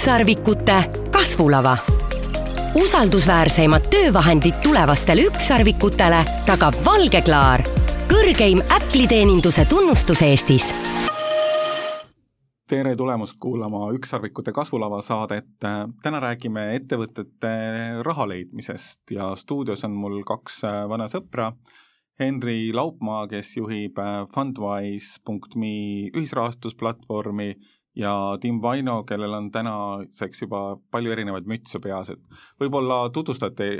ükssarvikute kasvulava. usaldusväärseimad töövahendid tulevastele ükssarvikutele tagab Valge Klaar, kõrgeim Apple'i-teeninduse tunnustus Eestis tere tulemast kuulama Ükssarvikute kasvulava saadet. täna räägime ettevõtete raha leidmisest ja stuudios on mul kaks vana sõpra. Henri Laupmaa, kes juhib Fundwise.me ühisrahastusplatvormi ja Tim Vaino, kellel on tänaseks juba palju erinevaid mütse peas, et võib-olla tutvustate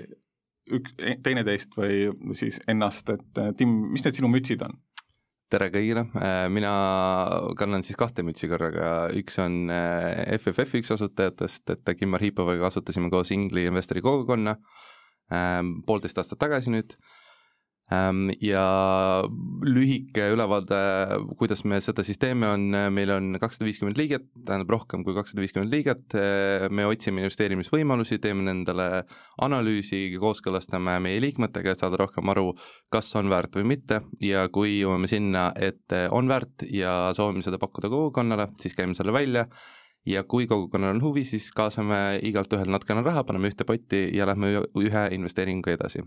ük-, teineteist või siis ennast, et Tim, mis need sinu mütsid on? tere kõigile, äh, mina kannan siis kahte mütsi korraga, üks on FFF äh, üks asutajatest, et Kimmar Hiipovaga asutasime koos Ingli investori kogukonna poolteist aastat tagasi nüüd ja lühike ülevaade, kuidas me seda siis teeme, on, meil on kakssada viiskümmend liiget, tähendab rohkem kui kakssada viiskümmend liiget, me otsime investeerimisvõimalusi, teeme nendele analüüsi, kooskõlastame meie liikmetega, et saada rohkem aru, kas on väärt või mitte. Ja kui jõuame sinna, et on väärt ja soovime seda pakkuda kogukonnale, siis käime selle välja. Ja kui kogukonnal on huvi, siis kaasame igalt ühelt natukene raha, paneme ühte potti ja lähme ühe investeeringuga edasi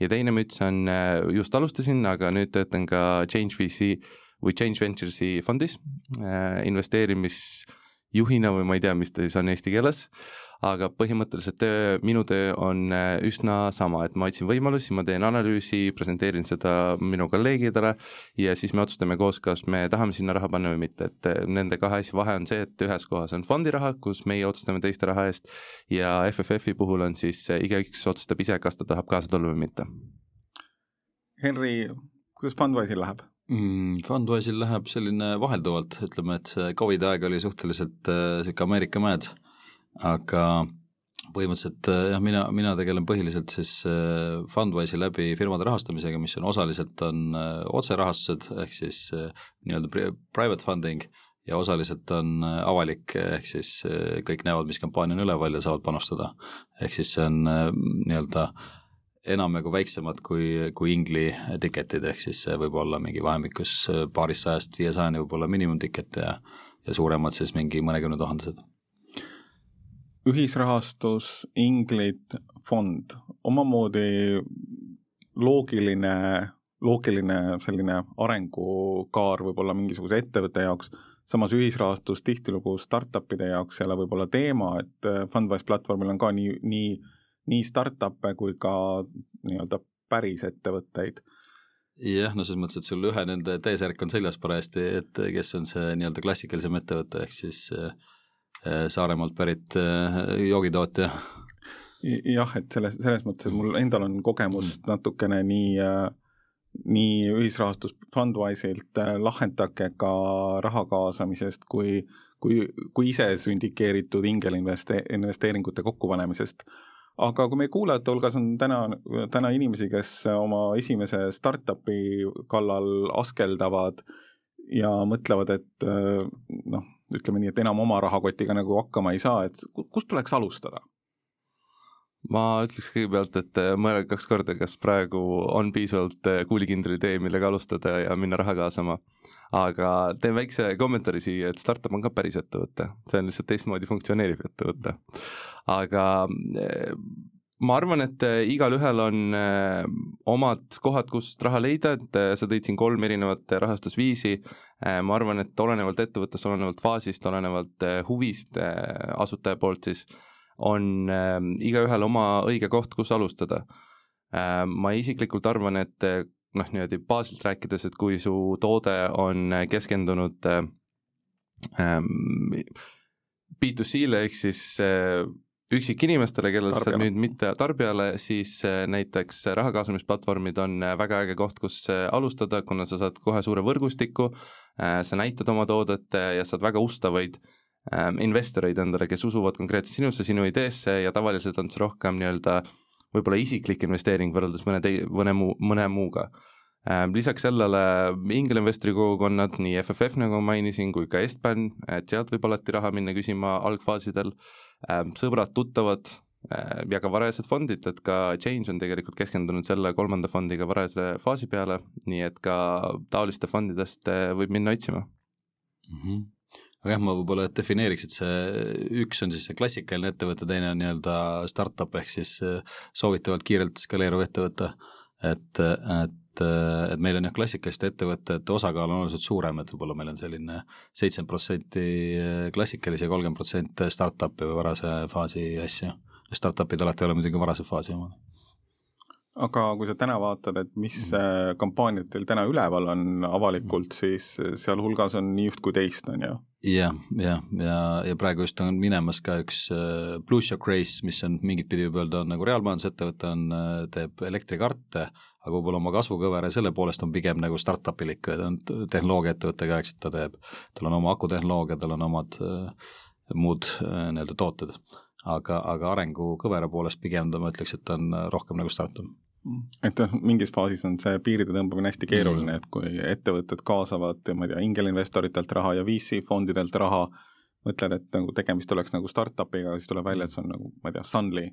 ja teine müts on, äh, just alustasin, aga nüüd töötan ka Change VC või Change Ventures'i fondis äh, investeerimisjuhina või ma ei tea, mis ta siis on eesti keeles, aga põhimõtteliselt töö, minu töö on äh, üsna sama, et ma otsin võimalusi, ma teen analüüsi, presenteerin seda minu kolleegidele ja siis me otsustame koos, kas me tahame sinna raha panna või mitte, et äh, nende kahe asja vahe on see, et ühes kohas on fondi raha, kus meie otsustame teiste raha eest ja FFF-i puhul on siis äh, igaüks otsustab ise, kas ta tahab kaasa tulla või mitte. Henri, kuidas Fundwise'il läheb? mm,? Fundwise'il läheb selline vahelduvalt, ütleme, et see Covidi aeg oli suhteliselt niisugune äh, Ameerika mäed aga põhimõtteliselt äh, jah, mina, mina tegelen põhiliselt siis äh, Fundwise'i läbi firmade rahastamisega, mis on osaliselt on äh, otserahastused ehk siis nii-öelda private funding ja osaliselt on avalik, ehk siis kõik näevad, mis kampaania on üleval ja saavad panustada. ehk siis see on nii-öelda enamjagu väiksemad kui, kui ingli tiketid, ehk siis see võib olla mingi vahemikus paarist sajast viiesajani võib olla miinimumtiket ja ja suuremad siis mingi mõnekümne tuhandesed ühisrahastus, inglid, fond, omamoodi loogiline, loogiline selline arengukaar võib-olla mingisuguse ettevõtte jaoks, samas ühisrahastus tihtilugu startup'ide jaoks ei ole võib-olla teema, et äh, Fundwise platvormil on ka nii, nii, nii startup'e kui ka nii-öelda päris ettevõtteid. Jah, no selles mõttes, et sul ühe nende T-särk on seljas parajasti, et kes on see nii-öelda klassikalisem ettevõte, ehk siis äh, Saaremaalt pärit äh, joogitootja. jah, et selles, selles mõttes, et mul endal on kogemust mm. natukene nii äh, nii ühisrahastus Fundwise'ilt lahendage ka raha kaasamisest kui, kui, kui ise sündikeeritud ingelinveste-, investeeringute kokkupanemisest. aga kui meie kuulajate hulgas on täna, täna inimesi, kes oma esimese startup'i kallal askeldavad ja mõtlevad, et noh, ütleme nii, et enam oma rahakotiga nagu hakkama ei saa, et kust tuleks alustada? ma ütleks kõigepealt, et äh, mõelge kaks korda, kas praegu on piisavalt äh, kuulikindel idee, millega alustada ja minna raha kaasama. aga teen väikse kommentaari siia, et startup on ka päris ettevõte, see on lihtsalt teistmoodi funktsioneeriv ettevõte. aga äh, ma arvan, et äh, igalühel on äh, omad kohad, kust raha leida, et äh, sa tõid siin kolm erinevat rahastusviisi. ma arvan, et olenevalt ettevõttest, olenevalt faasist, olenevalt huvist asutaja poolt, siis on igaühel oma õige koht, kus alustada. ma isiklikult arvan, et noh, niimoodi baasilt rääkides, et kui su toode on keskendunud B2C-le ehk siis üksikinimestele, kellel sa nüüd mitte tarbijale, siis äh, näiteks raha kaasamisplatvormid on äh, väga äge koht, kus äh, alustada, kuna sa saad kohe suure võrgustiku, sa näitad oma toodet ja saad väga ustavaid investoreid endale, kes usuvad konkreetselt sinusse, sinu ideesse ja tavaliselt on see rohkem nii-öelda võib-olla isiklik investeering võrreldes mõne tei-, mõne muu, mõne muuga. Lisaks sellele ingelinvestori kogukonnad, nii FFF, nagu ma mainisin, kui ka Estban, et sealt võib alati raha minna küsima algfaasidel sõbrad-tuttavad äh, ja ka varajased fondid, et ka Change on tegelikult keskendunud selle kolmanda fondiga varajase faasi peale, nii et ka taoliste fondidest äh, võib minna otsima mm. -hmm. aga jah, ma võib-olla defineeriks, et see üks on siis see klassikaline ettevõte, teine on nii-öelda startup ehk siis soovitavalt kiirelt skaleeruv ettevõte, et, et, et meil on jah, klassikaliste ettevõtete osakaal on oluliselt suurem, et võib-olla meil on selline seitsekümmend protsenti klassikalisi ja kolmkümmend protsenti startup'i või varase faasi asju. Startup'id alati ei ole muidugi varase faasi omad aga kui sa täna vaatad, et mis mm. kampaaniad teil täna üleval on avalikult, siis sealhulgas on nii üht kui teist, on ju? jah, jah, ja, ja, ja praegu just on minemas ka üks äh, Blue Shock Race, mis on mingit pidi võib öelda, on nagu reaalmajandusettevõte, on, äh, teeb elektrikarte, aga võib-olla oma kasvukõvera selle poolest on pigem nagu startup'ilik, ta on tehnoloogiaettevõtte ka, eks, et ta teeb, tal on oma akutehnoloogia, tal on omad äh, muud äh, nii-öelda tooted. aga, aga arengukõvera poolest pigem ta, ma ütleks, et ta on rohkem nagu startup et noh, mingis faasis on see piiride tõmbamine hästi keeruline mm., et kui ettevõtted kaasavad, ma ei tea, ingelinvestoritelt raha ja VC fondidelt raha, mõtled, et nagu tegemist oleks nagu startup'iga, siis tuleb välja, et see on nagu, ma ei tea, Sunly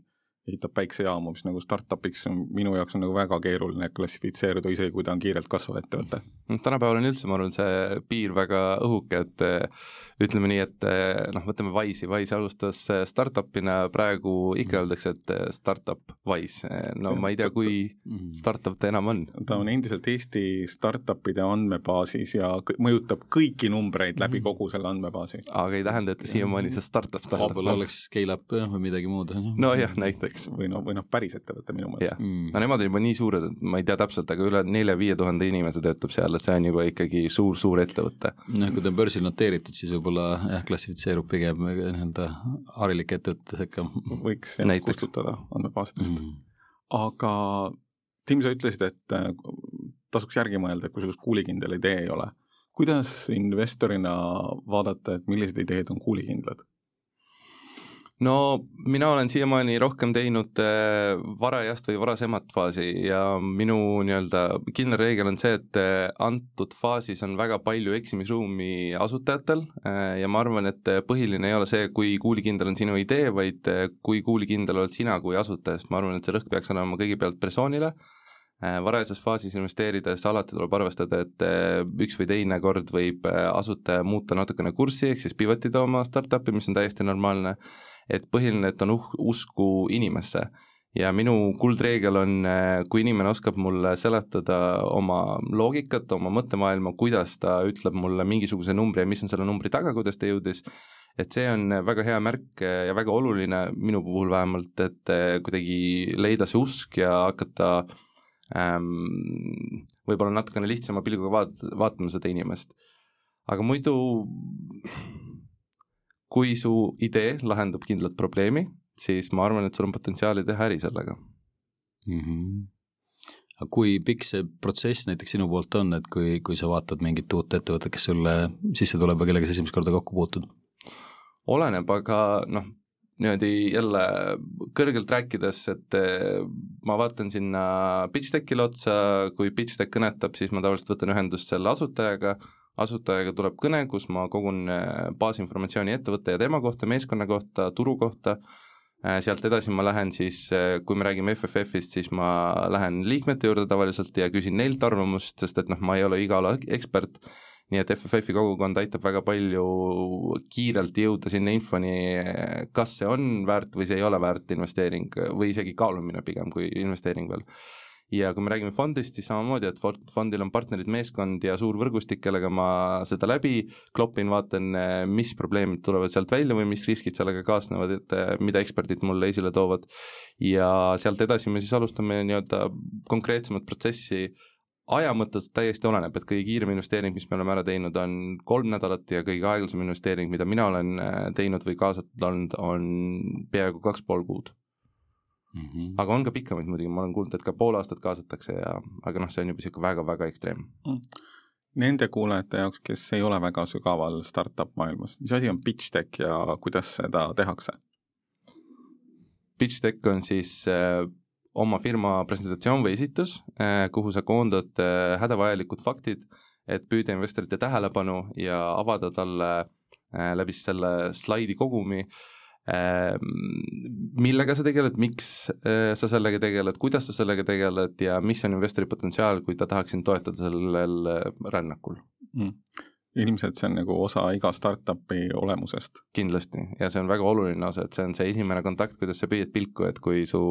ehitab päiksejaamu, mis nagu startup'iks on minu jaoks on nagu väga keeruline klassifitseeruda, isegi kui ta on kiirelt kasvav ettevõte. tänapäeval on üldse, ma arvan, see piir väga õhuke, et eh, ütleme nii, et eh, noh, võtame Wise'i, Wise alustas eh, startup'ina, praegu ikka öeldakse, et startup Wise, no ja, ma ei tea, kui mhm. startup ta enam on. ta on endiselt Eesti startup'ide andmebaasis ja mõjutab kõiki numbreid läbi mm. kogu selle andmebaasi. aga ei tähenda, et ta siiamaani see startup, startup võib-olla oleks scale-up või midagi muud. nojah, näiteks eks, või noh, või noh, päris ettevõte minu meelest. Mm. no nemad on juba nii suured, et ma ei tea täpselt, aga üle nelja-viie tuhande inimese töötab seal, et see on juba ikkagi suur-suur ettevõte. noh, kui ta on börsil noteeritud, siis võib-olla jah, klassifitseerub pigem nii-öelda harilike ettevõtete sekka. võiks jah, kustutada andmebaasidest mm.. aga Tim, sa ütlesid, et äh, tasuks järgi mõelda, et kui sul kuulikindel idee ei ole. kuidas investorina vaadata, et millised ideed on kuulikindlad? No mina olen siiamaani rohkem teinud äh, varajast või varasemat faasi ja minu nii-öelda kindel reegel on see, et äh, antud faasis on väga palju eksimisruumi asutajatel äh, ja ma arvan, et põhiline ei ole see, kui kuulikindel on sinu idee, vaid kui kuulikindel oled sina kui asutaja, sest ma arvan, et see rõhk peaks olema kõigepealt persoonile varajases faasis investeerides alati tuleb arvestada, et üks või teine kord võib asutaja muuta natukene kurssi, ehk siis pivot ida oma startup'i, mis on täiesti normaalne et põhiline, et on uh-, usku inimesse. Ja minu kuldreegel on, äh, kui inimene oskab mulle seletada oma loogikat, oma mõttemaailma, kuidas ta ütleb mulle mingisuguse numbri ja mis on selle numbri taga, kuidas ta jõudis, et see on väga hea märk ja väga oluline minu puhul vähemalt, et äh, kuidagi leida see usk ja hakata ähm, võib-olla natukene lihtsama pilguga vaat-, vaatama seda inimest. aga muidu kui su idee lahendab kindlat probleemi, siis ma arvan, et sul on potentsiaali teha äri sellega mm. -hmm. aga kui pikk see protsess näiteks sinu poolt on, et kui, kui sa vaatad mingit uut ettevõtet, kes sulle sisse tuleb või kellega sa esimest korda kokku puutud? oleneb, aga noh, niimoodi jälle kõrgelt rääkides, et eh, ma vaatan sinna pitch deck'ile otsa, kui pitch deck kõnetab, siis ma tavaliselt võtan ühendust selle asutajaga. Asutajaga tuleb kõne, kus ma kogun äh, baasinformatsiooni ettevõtte ja tema kohta, meeskonna kohta, turu kohta, äh, sealt edasi ma lähen siis, kui me räägime FFF-ist, siis ma lähen liikmete juurde tavaliselt ja küsin neilt arvamust, sest et noh, ma ei ole iga ala ekspert, nii et FFF-i kogukond aitab väga palju kiirelt jõuda sinna infoni, kas see on väärt või see ei ole väärt investeering või isegi kaalumine pigem kui investeering veel ja kui me räägime fondist, siis samamoodi, et fondil on partnerid, meeskond ja suur võrgustik, kellega ma seda läbi klopin, vaatan, mis probleemid tulevad sealt välja või mis riskid sellega kaasnevad, et mida eksperdid mulle esile toovad. ja sealt edasi me siis alustame nii-öelda konkreetsemat protsessi aja mõttes täiesti oleneb, et kõige kiirem investeering, mis me oleme ära teinud, on kolm nädalat ja kõige aeglasem investeering, mida mina olen teinud või kaasatud olnud, on peaaegu kaks pool kuud mm. -hmm. aga on ka pikemaid muidugi, ma olen kuulnud, et ka pool aastat kaasatakse ja, aga noh, see on juba niisugune väga-väga ekstreem mm.. Nende kuulajate jaoks, kes ei ole väga sügaval startup maailmas, mis asi on pitch deck ja kuidas seda tehakse? Pitch deck on siis äh, oma firma presentatsioon või esitus äh,, kuhu sa koondad äh, hädavajalikud faktid, et püüda investorite tähelepanu ja avada talle äh, läbi selle slaidi kogumi millega sa tegeled, miks sa sellega tegeled, kuidas sa sellega tegeled ja mis on investori potentsiaal, kui ta tahaks sind toetada sellel rännakul mm.? Ilmselt see on nagu osa iga startup'i olemusest. kindlasti ja see on väga oluline osa, et see on see esimene kontakt, kuidas sa püüad pilku, et kui su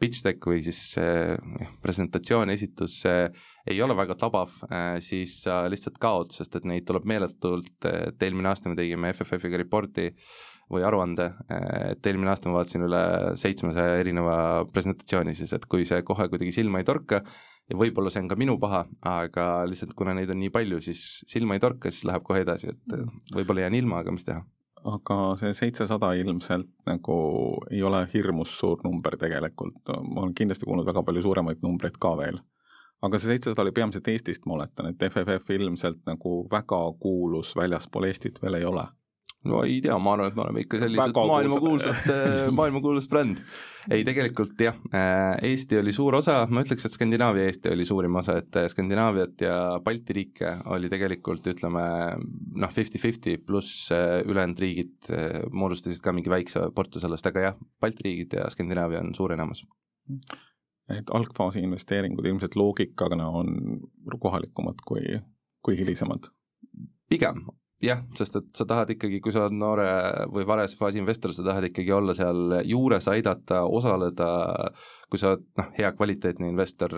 pitch deck või siis see presentatsioon, esitus ei ole väga tabav, äh, siis sa lihtsalt kaod, sest et neid tuleb meeletult, et eelmine aasta me tegime FFF-iga report'i või aruande, et eelmine aasta ma vaatasin üle seitsmesaja erineva presentatsiooni siis, et kui see kohe kuidagi silma ei torka, ja võib-olla see on ka minu paha, aga lihtsalt kuna neid on nii palju, siis silma ei torka, siis läheb kohe edasi, et võib-olla jään ilma, aga mis teha. aga see seitsesada ilmselt nagu ei ole hirmus suur number tegelikult, ma olen kindlasti kuulnud väga palju suuremaid numbreid ka veel. aga see seitsesada oli peamiselt Eestist, ma oletan, et FFF ilmselt nagu väga kuulus väljaspool Eestit veel ei ole no ei tea, ma arvan, et me oleme ikka sellised maailmakuulsad, äh, maailmakuulus bränd. ei, tegelikult jah, äh, Eesti oli suur osa, ma ütleks, et Skandinaavia Eesti oli suurim osa, et äh, Skandinaaviat ja Balti riike oli tegelikult ütleme noh, fifty-fifty pluss ülejäänud riigid moodustasid ka mingi väikse portsu sellest, aga jah, Balti riigid ja Skandinaavia on suur enamus. et algfaasi investeeringud ilmselt loogikana on kohalikumad kui, kui hilisemad? pigem, jah, sest et sa tahad ikkagi, kui sa oled noore või varase faasi investor, sa tahad ikkagi olla seal juures, aidata, osaleda, kui sa oled noh, hea kvaliteetne investor,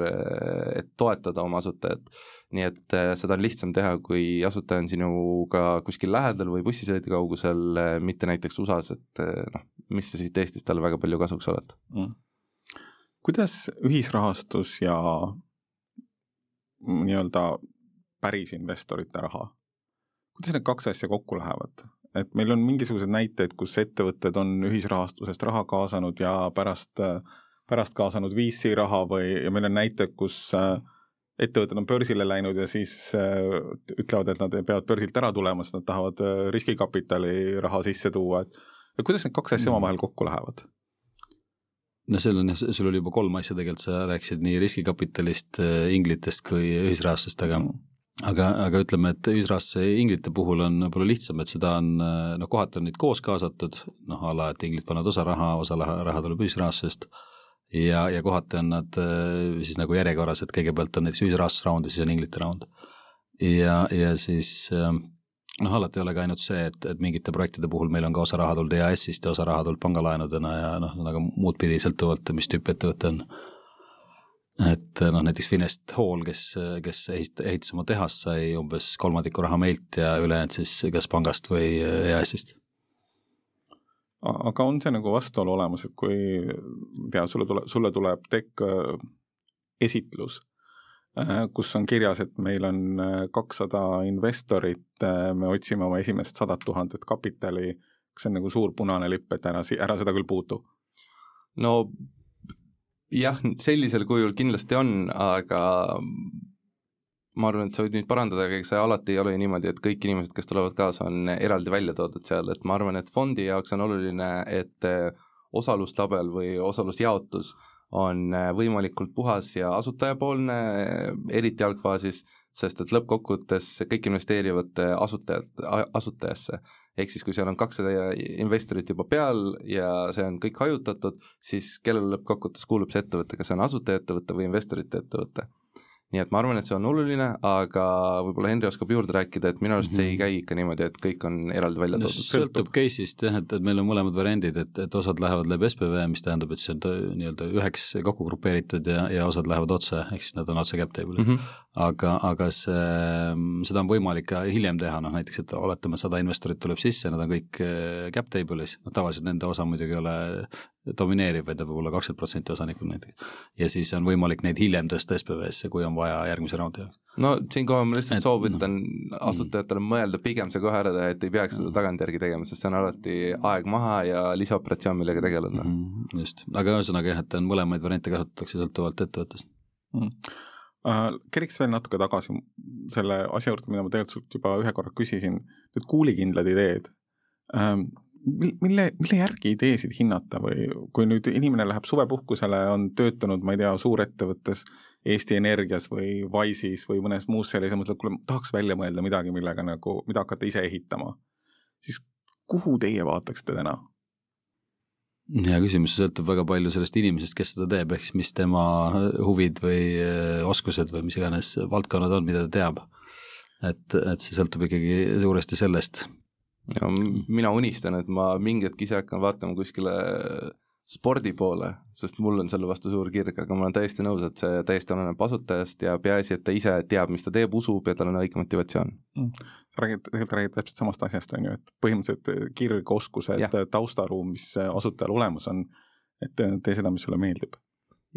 et toetada oma asutajat. nii et eh, seda on lihtsam teha, kui asutaja on sinuga kuskil lähedal või bussisõidu kaugusel, mitte näiteks USA-s, et eh, noh, mis sa siit Eestist talle väga palju kasuks oled mm.. kuidas ühisrahastus ja nii-öelda päris investorite raha kuidas need kaks asja kokku lähevad? et meil on mingisuguseid näiteid, kus ettevõtted on ühisrahastusest raha kaasanud ja pärast, pärast kaasanud VC raha või, ja meil on näited, kus äh, ettevõtted on börsile läinud ja siis äh, ütlevad, et nad peavad börsilt ära tulema, sest nad tahavad äh, riskikapitali raha sisse tuua, et et kuidas need kaks asja mm. omavahel kokku lähevad? no seal on jah, sul oli juba kolm asja tegelikult, sa rääkisid nii riskikapitalist, inglitest kui ühisrahastust, aga mm aga, aga ütleme, et ühisrahastuse inglite puhul on võib-olla lihtsam, et seda on, noh, kohati on neid koos kaasatud, noh, a la, et inglid panevad osa raha, osa raha tuleb ühisrahastusest ja, ja kohati on nad äh, siis nagu järjekorras, et kõigepealt on näiteks ühisrahastusraund ja siis on inglite raund. ja, ja siis ähm, noh, alati ei ole ka ainult see, et, et mingite projektide puhul meil on ka osa raha tulnud EAS-ist ja osa raha tulnud pangalaenudena ja noh, nagu muud pidi sõltuvalt, mis tüüpi ettevõte on et noh, näiteks Finest Hall, kes, kes ehit-, ehitas oma tehast, sai umbes kolmandiku raha meilt ja ülejäänud siis kas pangast või EAS-ist. aga on see nagu vastuolu olemas, et kui tea, sulle tuleb, sulle tuleb tekk esitlus, äh, kus on kirjas, et meil on äh, kakssada investorit, äh, me otsime oma esimest sadat tuhandet kapitali, kas see on nagu suur punane lipp, et ära, ära seda küll puutu? no jah, sellisel kujul kindlasti on, aga ma arvan, et sa võid nüüd parandada, aga ega see alati ei ole ju niimoodi, et kõik inimesed, kes tulevad kaasa, on eraldi välja toodud seal, et ma arvan, et fondi jaoks on oluline, et osalustabel või osalusjaotus on võimalikult puhas ja asutajapoolne, eriti algfaasis, sest et lõppkokkuvõttes kõik investeerivad asutajad, asutajasse. Ehk siis, kui seal on kakssada investorit juba peal ja see on kõik hajutatud, siis kellele lõppkokkuvõttes kuulub see ettevõte, kas see on asutajaettevõte või investorite ettevõte nii et ma arvan, et see on oluline, aga võib-olla Henri oskab juurde rääkida, et minu arust see ei mhm. käi ikka niimoodi, et kõik on eraldi välja toodud no,. sõltub case'ist jah, et, et meil on mõlemad variandid, et, et osad lähevad läbi SPV, mis tähendab, et see on nii-öelda üheks kokku grupeeritud ja, ja osad lähevad otse, ehk siis nad on otse cap table'il mm. -hmm. Aga, aga see, seda on võimalik ka hiljem teha, noh näiteks, et oletame, sada investorit tuleb sisse, nad on kõik eh, cap table'is, noh tavaliselt nende osa muidugi ei ole domineeriv, vaid ta võib olla kakskümmend protsenti osanikul näiteks. ja siis on võimalik neid hiljem tõsta SPV-sse, kui on vaja järgmise raundi jaoks. no siinkohal ma lihtsalt et, soovitan no. asutajatele mõelda pigem see kohe ära teha, et ei peaks seda tagantjärgi tegema, sest see on alati aeg maha ja lisaoperatsioon, millega tegeleda mm. -hmm, just, aga ühesõnaga jah, et on mõlemaid variante kasutatakse sõltuvalt ettevõttest mm. -hmm. Uh, keriks veel natuke tagasi selle asja juurde, mida ma tegelikult juba ühe korra küsisin, need kuulikindlad ideed. Um, mille, mille järgi ideesid hinnata või kui nüüd inimene läheb suvepuhkusele, on töötanud, ma ei tea, suurettevõttes Eesti Energias või Wise'is või mõnes muus sellises, mõtleb, kuule, tahaks välja mõelda midagi, millega nagu, mida hakata ise ehitama, siis kuhu teie vaataksite täna? Hea küsimus, see sõltub väga palju sellest inimesest, kes seda teeb, ehk siis mis tema huvid või äh, oskused või mis iganes valdkonnad on, mida ta teab et, et see sõltub ikkagi suuresti sellest. ja mina unistan, et ma mingi hetk ise hakkan vaatama kuskile spordi poole, sest mul on selle vastu suur kirg, aga ma olen täiesti nõus, et see täiesti oleneb asutajast ja peaasi, et ta ise teab, mis ta teeb, usub ja tal on õige motivatsioon. Mm.. sa räägid, tegelikult räägid täpselt samast asjast, on ju, et põhimõtteliselt kirg, oskused, taustaruum, mis asutajal olemas on, et tee seda, mis sulle meeldib.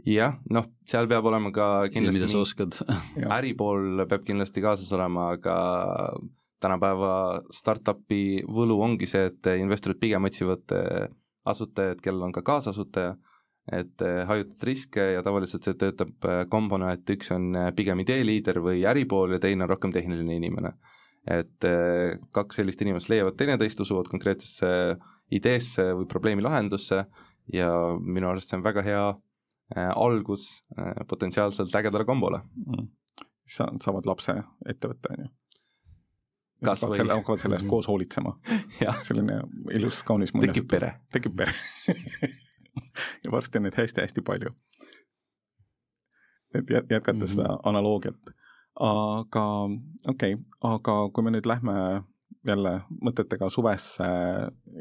Jah, noh, seal peab olema ka kindlasti mida sa oskad. Äripool peab kindlasti kaasas olema, aga tänapäeva startup'i võlu ongi see, et investorid pigem otsivad asutajad, kellel on ka kaasasutaja, et eh, hajutada riske ja tavaliselt see töötab eh, kombona, et üks on eh, pigem ideeliider või äripool ja teine on rohkem tehniline inimene. et kaks sellist inimest leiavad teineteist, usuvad konkreetsesse ideesse või probleemi lahendusse ja minu arust see on väga hea algus potentsiaalselt ägedale kombole. Mm.. sa, saavad lapse ettevõtte, on ju hakkavad selle, hakkavad selle eest koos hoolitsema selline ilus, kaunis mõnus. tekib pere. tekib pere ja varsti on neid hästi-hästi palju. et jätkata mm -hmm. seda analoogiat. aga okei okay,, aga kui me nüüd lähme jälle mõtetega suvesse,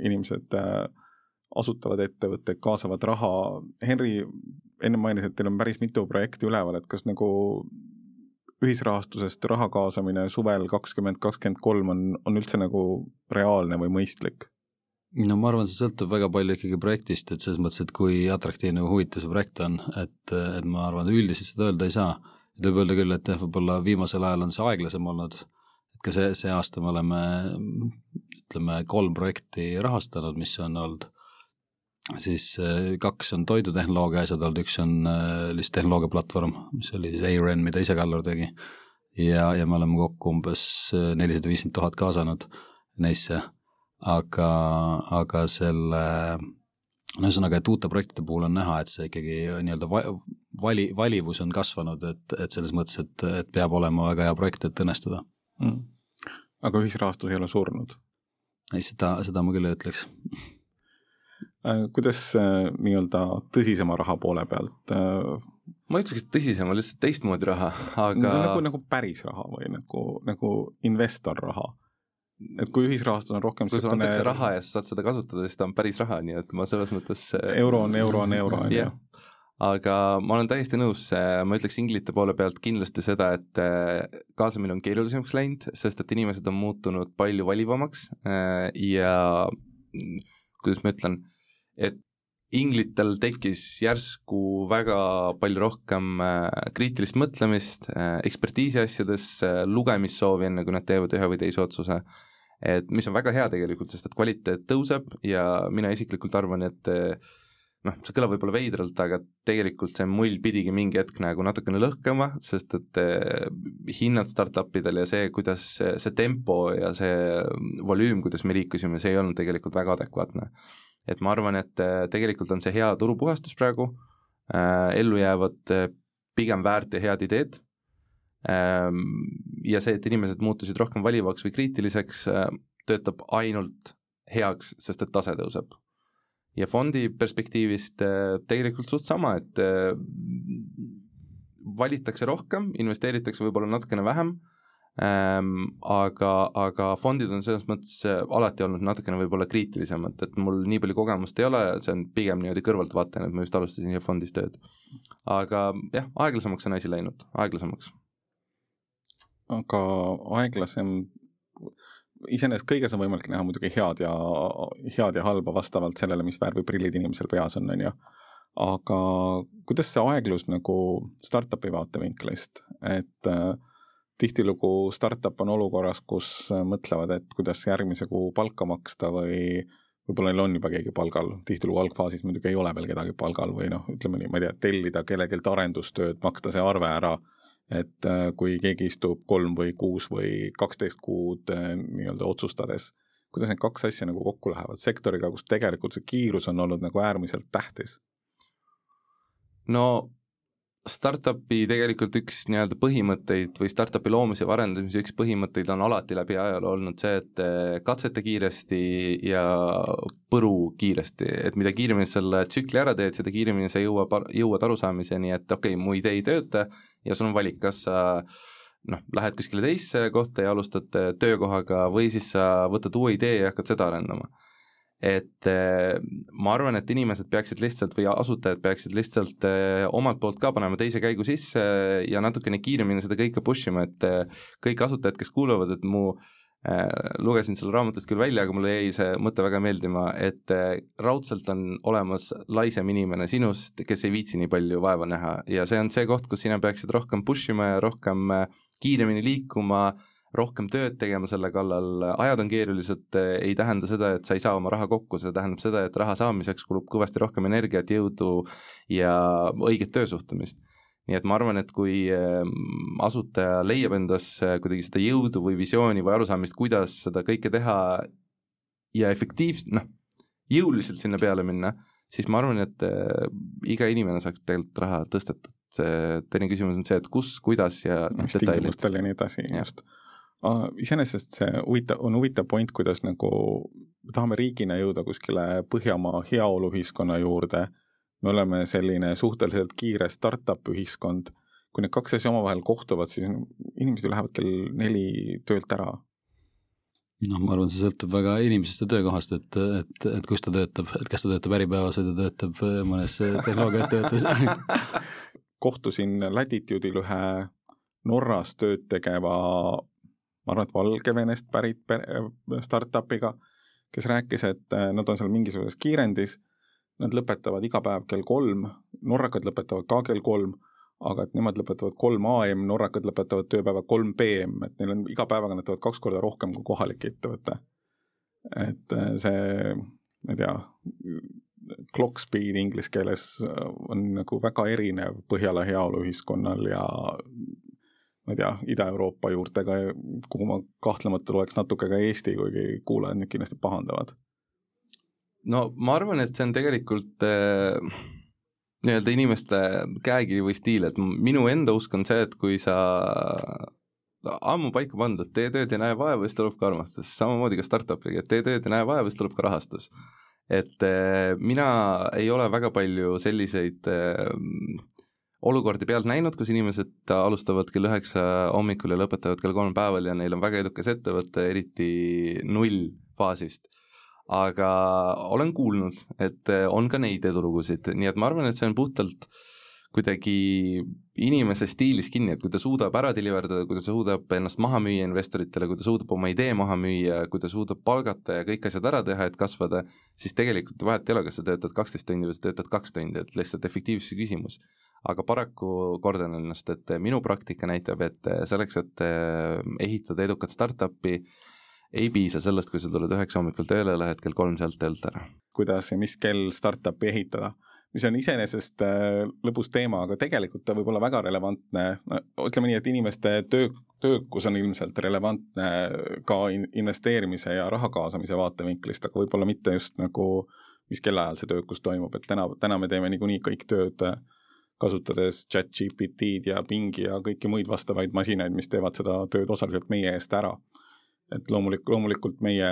inimesed äh, asutavad ettevõtteid, kaasavad raha, Henri enne mainis, et teil on päris mitu projekti üleval, et kas nagu ühisrahastusest raha kaasamine suvel kakskümmend, kakskümmend kolm on, on üldse nagu reaalne või mõistlik? no ma arvan, see sõltub väga palju ikkagi projektist, et selles mõttes, et kui atraktiivne või huvitav see projekt on, et, et ma arvan, üldiselt seda öelda ei saa. et võib öelda küll, et jah, võib-olla viimasel ajal on see aeglasem olnud, et ka see, see aasta me oleme ütleme, kolm projekti rahastanud, mis on olnud siis äh, kaks on toidutehnoloogia asjad olnud, üks on äh, lihtsalt tehnoloogiaplatvorm, mis oli siis ARN, mida ise Kallar tegi. ja, ja me oleme kokku umbes äh, nelisada viiskümmend tuhat kaasanud neisse, aga, aga selle no ühesõnaga, et uute projektide puhul on näha, et see ikkagi nii-öelda vali, valivus on kasvanud, et, et selles mõttes, et, et peab olema väga hea projekt, et õnnestuda mm.. aga ühisrahastus ei ole surnud? ei, seda, seda ma küll ei ütleks kuidas äh, nii-öelda tõsisema raha poole pealt? Äh, ma ei ütleks, et tõsisema, lihtsalt teistmoodi raha, aga nagu, nagu päris raha või nagu, nagu investorraha? et kui ühisrahastus on rohkem kui sulle antakse raha ja sa saad seda kasutada, siis ta on päris raha, nii et ma selles mõttes euro on euro on euro, on ju aga ma olen täiesti nõus, ma ütleks inglite poole pealt kindlasti seda, et kaasamine on keerulisemaks läinud, sest et inimesed on muutunud palju valivamaks ja kuidas ma ütlen, et inglitel tekkis järsku väga palju rohkem äh, kriitilist mõtlemist, äh, ekspertiisi asjades, lugemissoovi, enne kui nad teevad ühe või teise otsuse. et mis on väga hea tegelikult, sest et kvaliteet tõuseb ja mina isiklikult arvan, et äh, noh, see kõlab võib-olla veidralt, aga tegelikult see mull pidigi mingi hetk nagu natukene lõhkema, sest et hinnad startupidel ja see, kuidas see, tempo ja see volüüm, kuidas me liikusime, see ei olnud tegelikult väga adekvaatne et ma arvan, et äh, tegelikult on see hea turupuhastus praegu äh,, ellu jäävad äh, pigem väärt ja head ideed ähm,, ja see, et inimesed muutusid rohkem valivaks või kriitiliseks äh,, töötab ainult heaks, sest et tase tõuseb. ja fondi perspektiivist äh, tegelikult suht sama, et äh, valitakse rohkem, investeeritakse võib-olla natukene vähem ähm,. aga, aga fondid on selles mõttes äh, alati olnud natukene võib-olla kriitilisemad, et mul nii palju kogemust ei ole, see on pigem niimoodi kõrvaltvaatajana, et ma just alustasin siia fondis tööd. aga jah, aeglasemaks on asi läinud, aeglasemaks. aga aeglasem, iseenesest kõiges on võimalik näha muidugi head ja, head ja halba vastavalt sellele, mis värvi prillid inimesel peas on, on ju aga kuidas see aeglus nagu startup'i vaatevinklist, et äh, tihtilugu startup on olukorras, kus äh, mõtlevad, et kuidas järgmise kuu palka maksta või võib-olla neil on juba keegi palgal, tihtilugu algfaasis muidugi ei ole veel kedagi palgal või noh, ütleme nii, ma ei tea, tellida kellelgi arendustööd, maksta see arve ära, et äh, kui keegi istub kolm või kuus või kaksteist kuud äh, nii-öelda otsustades, kuidas need kaks asja nagu kokku lähevad sektoriga, kus tegelikult see kiirus on olnud nagu äärmiselt tähtis? no startup'i tegelikult üks nii-öelda põhimõtteid või startup'i loomise või arendamise üks põhimõtteid on alati läbi ajaloo olnud see, et eh, katseta kiiresti ja põru kiiresti, et mida kiiremini selle tsükli ära teed, seda kiiremini sa jõuab, jõuad arusaamiseni, et okei okay,, mu idee ei tööta ja sul on valik, kas sa noh, lähed kuskile teisse kohta ja alustad töökohaga või siis sa võtad uue idee ja hakkad seda arendama et eh, ma arvan, et inimesed peaksid lihtsalt või asutajad peaksid lihtsalt eh, omalt poolt ka panema teise käigu sisse ja natukene kiiremini seda kõike push ima, et eh, kõik asutajad, kes kuulavad, et mu lugesin selle raamatust küll välja, aga mulle jäi see mõte väga meeldima, et raudselt on olemas laisem inimene sinust, kes ei viitsi nii palju vaeva näha. Ja see on see koht, kus sina peaksid rohkem push ima ja rohkem kiiremini liikuma äh, rohkem tööd tegema selle kallal, ajad on keerulised, ei tähenda seda, et sa ei saa oma raha kokku, see tähendab seda, et raha saamiseks kulub kõvasti rohkem energiat, jõudu ja õiget töösuhtumist. nii et ma arvan, et kui ehm, asutaja leiab endas kuidagi seda jõudu või visiooni või arusaamist, kuidas seda kõike teha ja efektiivselt, noh, jõuliselt sinna peale minna, siis ma arvan, et äh, iga inimene saaks tegelikult raha tõstetud. teine küsimus on see, et kus, kuidas ja noh, tingimustel ja nii edasi, just iseenesest see huvitav, on huvitav point, kuidas nagu me tahame riigina jõuda kuskile Põhjamaa heaoluühiskonna juurde, me oleme selline suhteliselt kiire startup ühiskond, kui need kaks asja omavahel kohtuvad, siis inimesed ju lähevad kell neli töölt ära. noh, ma arvan, see sõltub väga inimesest ja töökohast, et, et, et kus ta töötab, et kas ta töötab Äripäevas või ta töötab mõnes tehnoloogiaettevõttes kohtusin Latitude'il ühe Norras tööd tegeva ma arvan, et Valgevenest pärit startup'iga, kes rääkis, et äh, nad on seal mingisuguses kiirendis, nad lõpetavad iga päev kell kolm, norrakad lõpetavad ka kell kolm, aga et nemad lõpetavad kolm AM, norrakad lõpetavad tööpäeva kolm PM, et neil on iga päevaga nad teevad kaks korda rohkem kui kohalik ettevõte. et äh, see, ma ei tea, clock speed inglise keeles on nagu väga erinev Põhjala heaoluühiskonnal ja ma ei tea, Ida-Euroopa juurtega, kuhu ma kahtlemata loeks natuke ka Eesti, kuigi kuulajad nüüd kindlasti pahandavad. no ma arvan, et see on tegelikult äh, nii-öelda inimeste käekiri või stiil, et minu enda usk on see, et kui sa ammu paika pandud, tee tööd ja näe vaeva, siis tuleb ka armastus, samamoodi ka startup'iga, et tee tööd ja näe vaeva, siis tuleb ka rahastus. et äh, mina ei ole väga palju selliseid äh, olukordi pealt näinud, kus inimesed alustavad kell üheksa hommikul ja lõpetavad kell kolm päeval ja neil on väga edukas ettevõte, eriti nullfaasist. aga olen kuulnud, et on ka neid edulugusid, nii et ma arvan, et see on puhtalt kuidagi inimese stiilis kinni, et kui ta suudab ära deliver dada, kui ta suudab ennast maha müüa investoritele, kui ta suudab oma idee maha müüa, kui ta suudab palgata ja kõik asjad ära teha, et kasvada, siis tegelikult vahet ei ole, kas sa töötad kaksteist tundi või sa töötad kaks tundi, et lihtsalt efektiivsuse küsimus aga paraku kordan ennast, et minu praktika näitab, et selleks, et eh, ehitada edukat startup'i, ei piisa sellest, kui sa tuled üheksa hommikul tööle, lähed kell kolm sealt töölt ära. kuidas ja mis kell startup'i ehitada, mis on iseenesest eh, lõbus teema, aga tegelikult ta võib olla väga relevantne, no ütleme nii, et inimeste töö, töökus on ilmselt relevantne ka investeerimise ja raha kaasamise vaatevinklist, aga võib-olla mitte just nagu mis kellaajal see töökus toimub, et täna, täna me teeme niikuinii kõik tööd äh, kasutades chat-GPT-d ja Bingi ja kõiki muid vastavaid masinaid, mis teevad seda tööd osaliselt meie eest ära. Et loomulik, loomulikult meie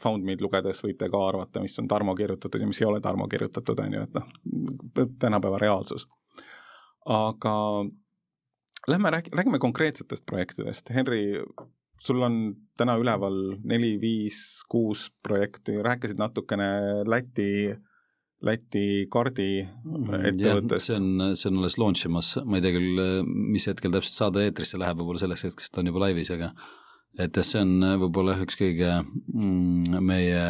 FoundMe'd lugedes võite ka arvata, mis on Tarmo kirjutatud ja mis ei ole Tarmo kirjutatud, on ju, et noh, tänapäeva reaalsus. aga lähme räägi-, räägime konkreetsetest projektidest, Henri, sul on täna üleval neli, viis, kuus projekti, rääkisid natukene Läti Läti kaardi mm, see on, see on alles launch imas, ma ei tea küll, mis hetkel täpselt saade eetrisse läheb, võib-olla selleks hetkeks ta on juba laivis, aga et jah, see on võib-olla üks kõige mm, meie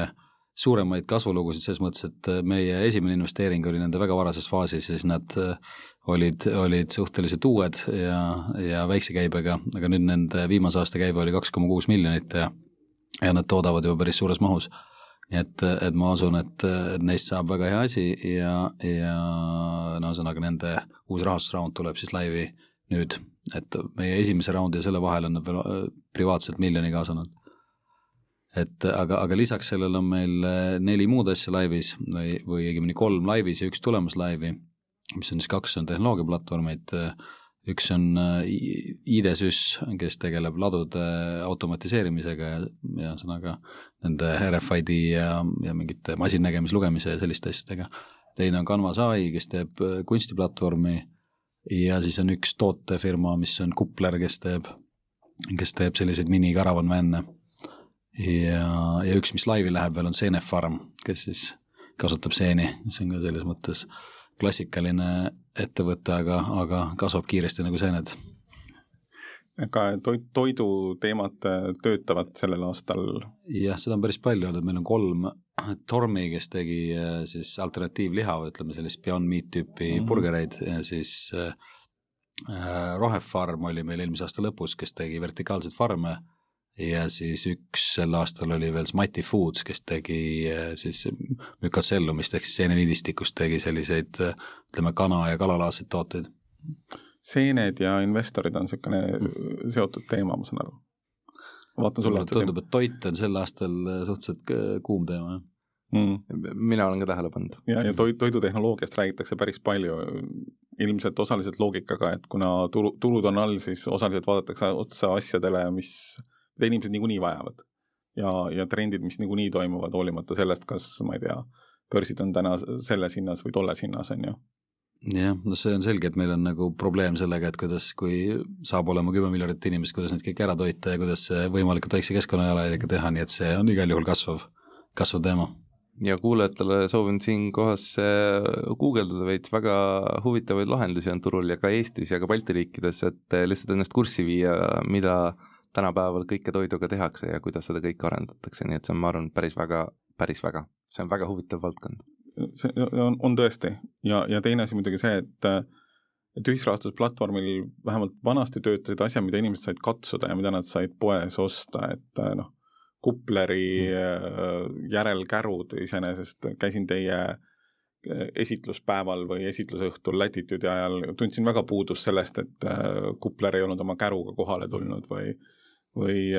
suuremaid kasvulugusid selles mõttes, et meie esimene investeering oli nende väga varases faasis ja siis nad olid, olid suhteliselt uued ja, ja väikse käibega, aga nüüd nende viimase aasta käive oli kaks koma kuus miljonit ja ja nad toodavad juba päris suures mahus. Nii et, et ma usun, et, et neist saab väga hea asi ja, ja no ühesõnaga nende uus rahastusraund tuleb siis laivi nüüd, et meie esimese raundi ja selle vahel on nad veel äh, privaatselt miljoni kaasanud. et aga, aga lisaks sellele on meil äh, neli muud asja laivis või, või õigemini kolm laivis ja üks tulemas laivi, mis on siis kaks on tehnoloogiaplatvormid äh, üks on ID-Süs, kes tegeleb ladude automatiseerimisega ja, ja ühesõnaga nende RFID ja, ja mingite masinnägemis, lugemise ja selliste asjadega. teine on Canvas ai, kes teeb kunstiplatvormi ja siis on üks tootefirma, mis on Kupler, kes teeb kes teeb selliseid mini-caravan van'e. ja, ja üks, mis laivi läheb veel, on Seene Farm, kes siis kasutab seeni, see on ka selles mõttes klassikaline ettevõte, aga, aga kasvab kiiresti nagu seened ka toit, toiduteemad töötavad sellel aastal? jah, seda on päris palju olnud, meil on kolm, Tormi, kes tegi äh, siis alternatiivliha või ütleme sellist Beyond Meat tüüpi mm -hmm. burgereid ja siis äh, äh, Rohefarm oli meil eelmise aasta lõpus, kes tegi vertikaalseid farme ja siis üks sel aastal oli veel Smighty Foods, kes tegi siis mükocellumist ehk siis seeneliidistikust tegi selliseid ütleme, kana- ja kalalaadseid tooteid seened ja investorid on niisugune mm. seotud teema, ma saan aru. Vaatan sulle otsa. tundub, et toit on sel aastal suhteliselt kuum teema, jah mm.. mina olen ka tähele pannud. ja, ja toit, toidutehnoloogiast räägitakse päris palju, ilmselt osaliselt loogikaga, et kuna tulu, tulud on all, siis osaliselt vaadatakse otsa asjadele, mis, mida inimesed niikuinii vajavad. ja, ja trendid, mis niikuinii toimuvad, hoolimata sellest, kas ma ei tea, börsid on täna selles hinnas või tolles hinnas, on ju jah, no see on selge, et meil on nagu probleem sellega, et kuidas, kui saab olema kümme miljardit inimest, kuidas neid kõiki ära toita ja kuidas võimalikult väikse keskkonnajalajäljega teha, nii et see on igal juhul kasvav, kasvav teema. ja kuulajatele soovin siinkohas guugeldada veits, väga huvitavaid lahendusi on turul ja ka Eestis ja ka Balti riikides, et lihtsalt ennast kurssi viia, mida tänapäeval kõike toiduga tehakse ja kuidas seda kõike arendatakse, nii et see on, ma arvan, päris väga, päris väga, see on väga huvitav valdkond see on, on tõesti. Ja, ja teine asi muidugi see, et et ühisrahastusplatvormil vähemalt vanasti töötasid asjad, mida inimesed said katsuda ja mida nad said poes osta, et noh, kupleri mm. järelkärud iseenesest, käisin teie esitluspäeval või esitlusõhtul Latitude'i ajal, tundsin väga puudust sellest, et kupler ei olnud oma käruga kohale tulnud või või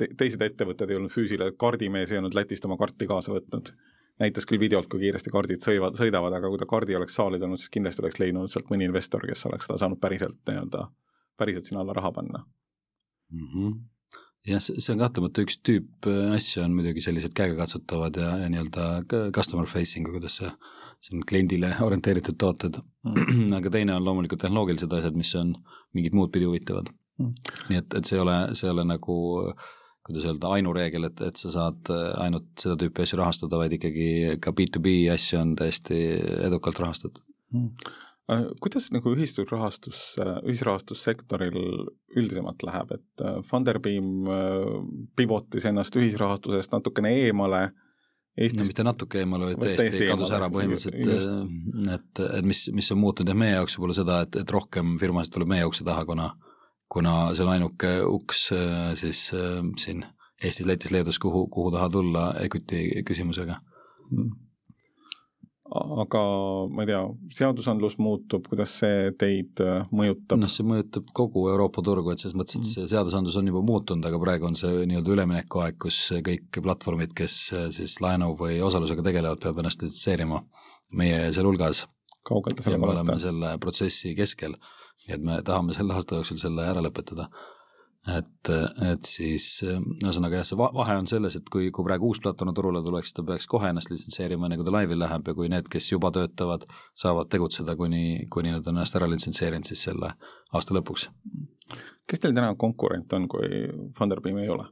te, teised ettevõtted ei olnud füüsiline, kaardimees ei olnud Lätist oma karti kaasa võtnud näitas küll videolt, kui kiiresti kaardid sõivad, sõidavad, aga kui ta kaardi oleks saali tulnud, siis kindlasti oleks leidnud sealt mõni investor, kes oleks seda saanud päriselt nii-öelda, päriselt sinna alla raha panna mm. -hmm jah, see on kahtlemata üks tüüp äh, asju on muidugi sellised käegakatsutavad ja, ja nii-öelda customer facing, kuidas see, see on kliendile orienteeritud tooted mm., aga teine on loomulikult tehnoloogilised asjad, mis on mingit muud pidi huvitavad mm.. nii et, et see ei ole, see ei ole nagu äh, kuidas öelda, ainureegel, et, et sa saad äh, ainult seda tüüpi asju rahastada, vaid ikkagi ka B2B asju on täiesti edukalt rahastatud. Hmm.. kuidas nagu ühisrahastus, äh, ühisrahastussektoril üldisemalt läheb, et Funderbeam pivotis ennast ühisrahastusest natukene eemale Eestis... no mitte natuke eemale, vaid täiesti kadus ära põhimõtteliselt, et, et mis, mis on muutunud jah, meie jaoks võib-olla seda, et, et rohkem firmasid tuleb meie ukse taha, kuna kuna see on ainuke uks äh, siis äh, siin Eestis, Lätis, Leedus, kuhu, kuhu taha tulla equity küsimusega mm.. aga ma ei tea, seadusandlus muutub, kuidas see teid äh, mõjutab? noh, see mõjutab kogu Euroopa turgu, et selles mõttes, et see seadusandlus on juba muutunud, aga praegu on see nii-öelda üleminekuaeg, kus kõik platvormid, kes siis laenu või osalusega tegelevad, peavad ennast litsenseerima, meie sealhulgas. kaugel te sellega olete? selle protsessi keskel nii et me tahame selle aasta jooksul selle ära lõpetada. et, et siis ühesõnaga jah, see vahe on selles, et kui, kui praegu uus platvorm turule tuleks, ta peaks kohe ennast litsenseerima, enne kui ta laivi läheb ja kui need, kes juba töötavad, saavad tegutseda, kuni, kuni nad on ennast ära litsenseerinud siis selle aasta lõpuks. kes teil täna konkurent on, kui Funderbeam ei ole?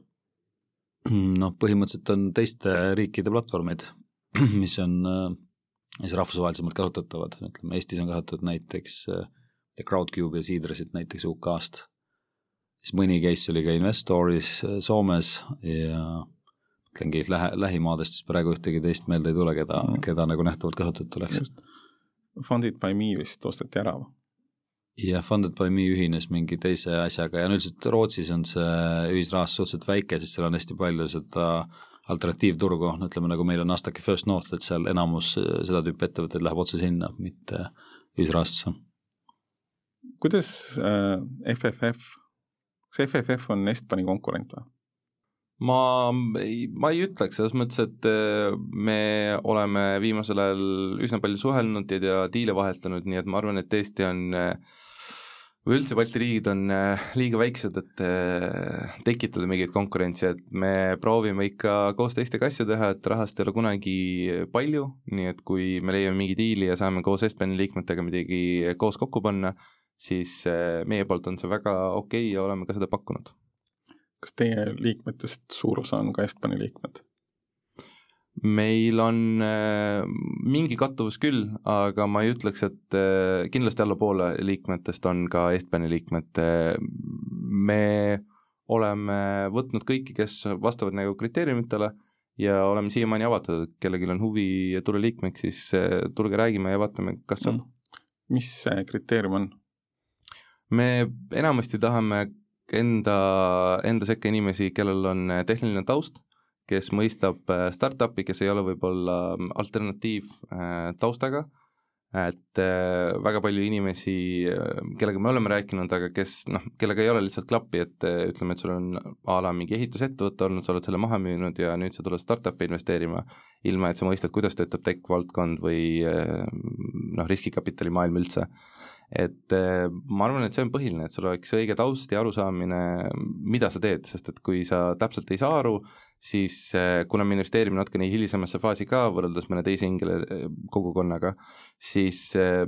noh, põhimõtteliselt on teiste riikide platvormid, mis on siis rahvusvahelisemalt kasutatavad, ütleme Eestis on kasutatud näiteks äh, ja Crowdcube ja Seedresit näiteks UK-st. siis mõni case oli ka Investoris äh, Soomes ja mõtlengi lähe, lähimaadest siis praegu ühtegi teist meelde ei tule, keda mm., keda nagu nähtavalt kasutatud oleks. Funded by me vist osteti ära või? jah, Funded by me ühines mingi teise asjaga ja üldiselt Rootsis on see ühisrahastus suhteliselt väike, sest seal on hästi palju seda alternatiivturgu, no ütleme nagu meil on Astaki First North, et seal enamus äh, seda tüüpi ettevõtteid läheb otse sinna, mitte ühisrahastusse kuidas äh, FFF, kas FFF on Estbani konkurent või? ma ei, ma ei ütleks, selles mõttes, et äh, me oleme viimasel ajal üsna palju suhelnud ja, diile vahetanud, nii et ma arvan, et tõesti on äh, või üldse Balti riigid on äh, liiga väiksed, et tekitada mingit konkurentsi, et me proovime ikka koos teistega asju teha, et rahast ei ole kunagi palju, nii et kui me leiame mingi diili ja saame koos Espani liikmetega midagi koos kokku panna, siis meie poolt on see väga okei okay ja oleme ka seda pakkunud. kas teie liikmetest suur osa on ka Estbani liikmed? meil on äh, mingi kattuvus küll, aga ma ei ütleks, et äh, kindlasti alla poole liikmetest on ka Estbani liikmed. me oleme võtnud kõiki, kes vastavad nagu kriteeriumitele ja oleme siiamaani avatud, et kellelgi on huvi tulla liikmeks, siis äh, tulge räägime ja vaatame, kas saab mm.. mis see kriteerium on? Me enamasti tahame enda, enda sekka inimesi, kellel on tehniline taust kes mõistab äh, startup'i, kes ei ole võib-olla mm, alternatiivtaustaga, äh, et äh, väga palju inimesi, kellega me oleme rääkinud, aga kes noh, kellega ei ole lihtsalt klappi, et ütleme, et sul on a la mingi ehitusettevõte olnud, sa oled selle maha müünud ja nüüd sa tuled startup'i investeerima, ilma et sa mõistad, kuidas töötab tech-valdkond või noh, riskikapitali maailm üldse et ma arvan, et see on põhiline, et sul oleks õige taust ja arusaamine, mida sa teed, sest et kui sa täpselt ei saa aru, siis äh, kuna me investeerime natukene hilisemasse faasi ka võrreldes mõne teise ingele äh, kogukonnaga, siis äh,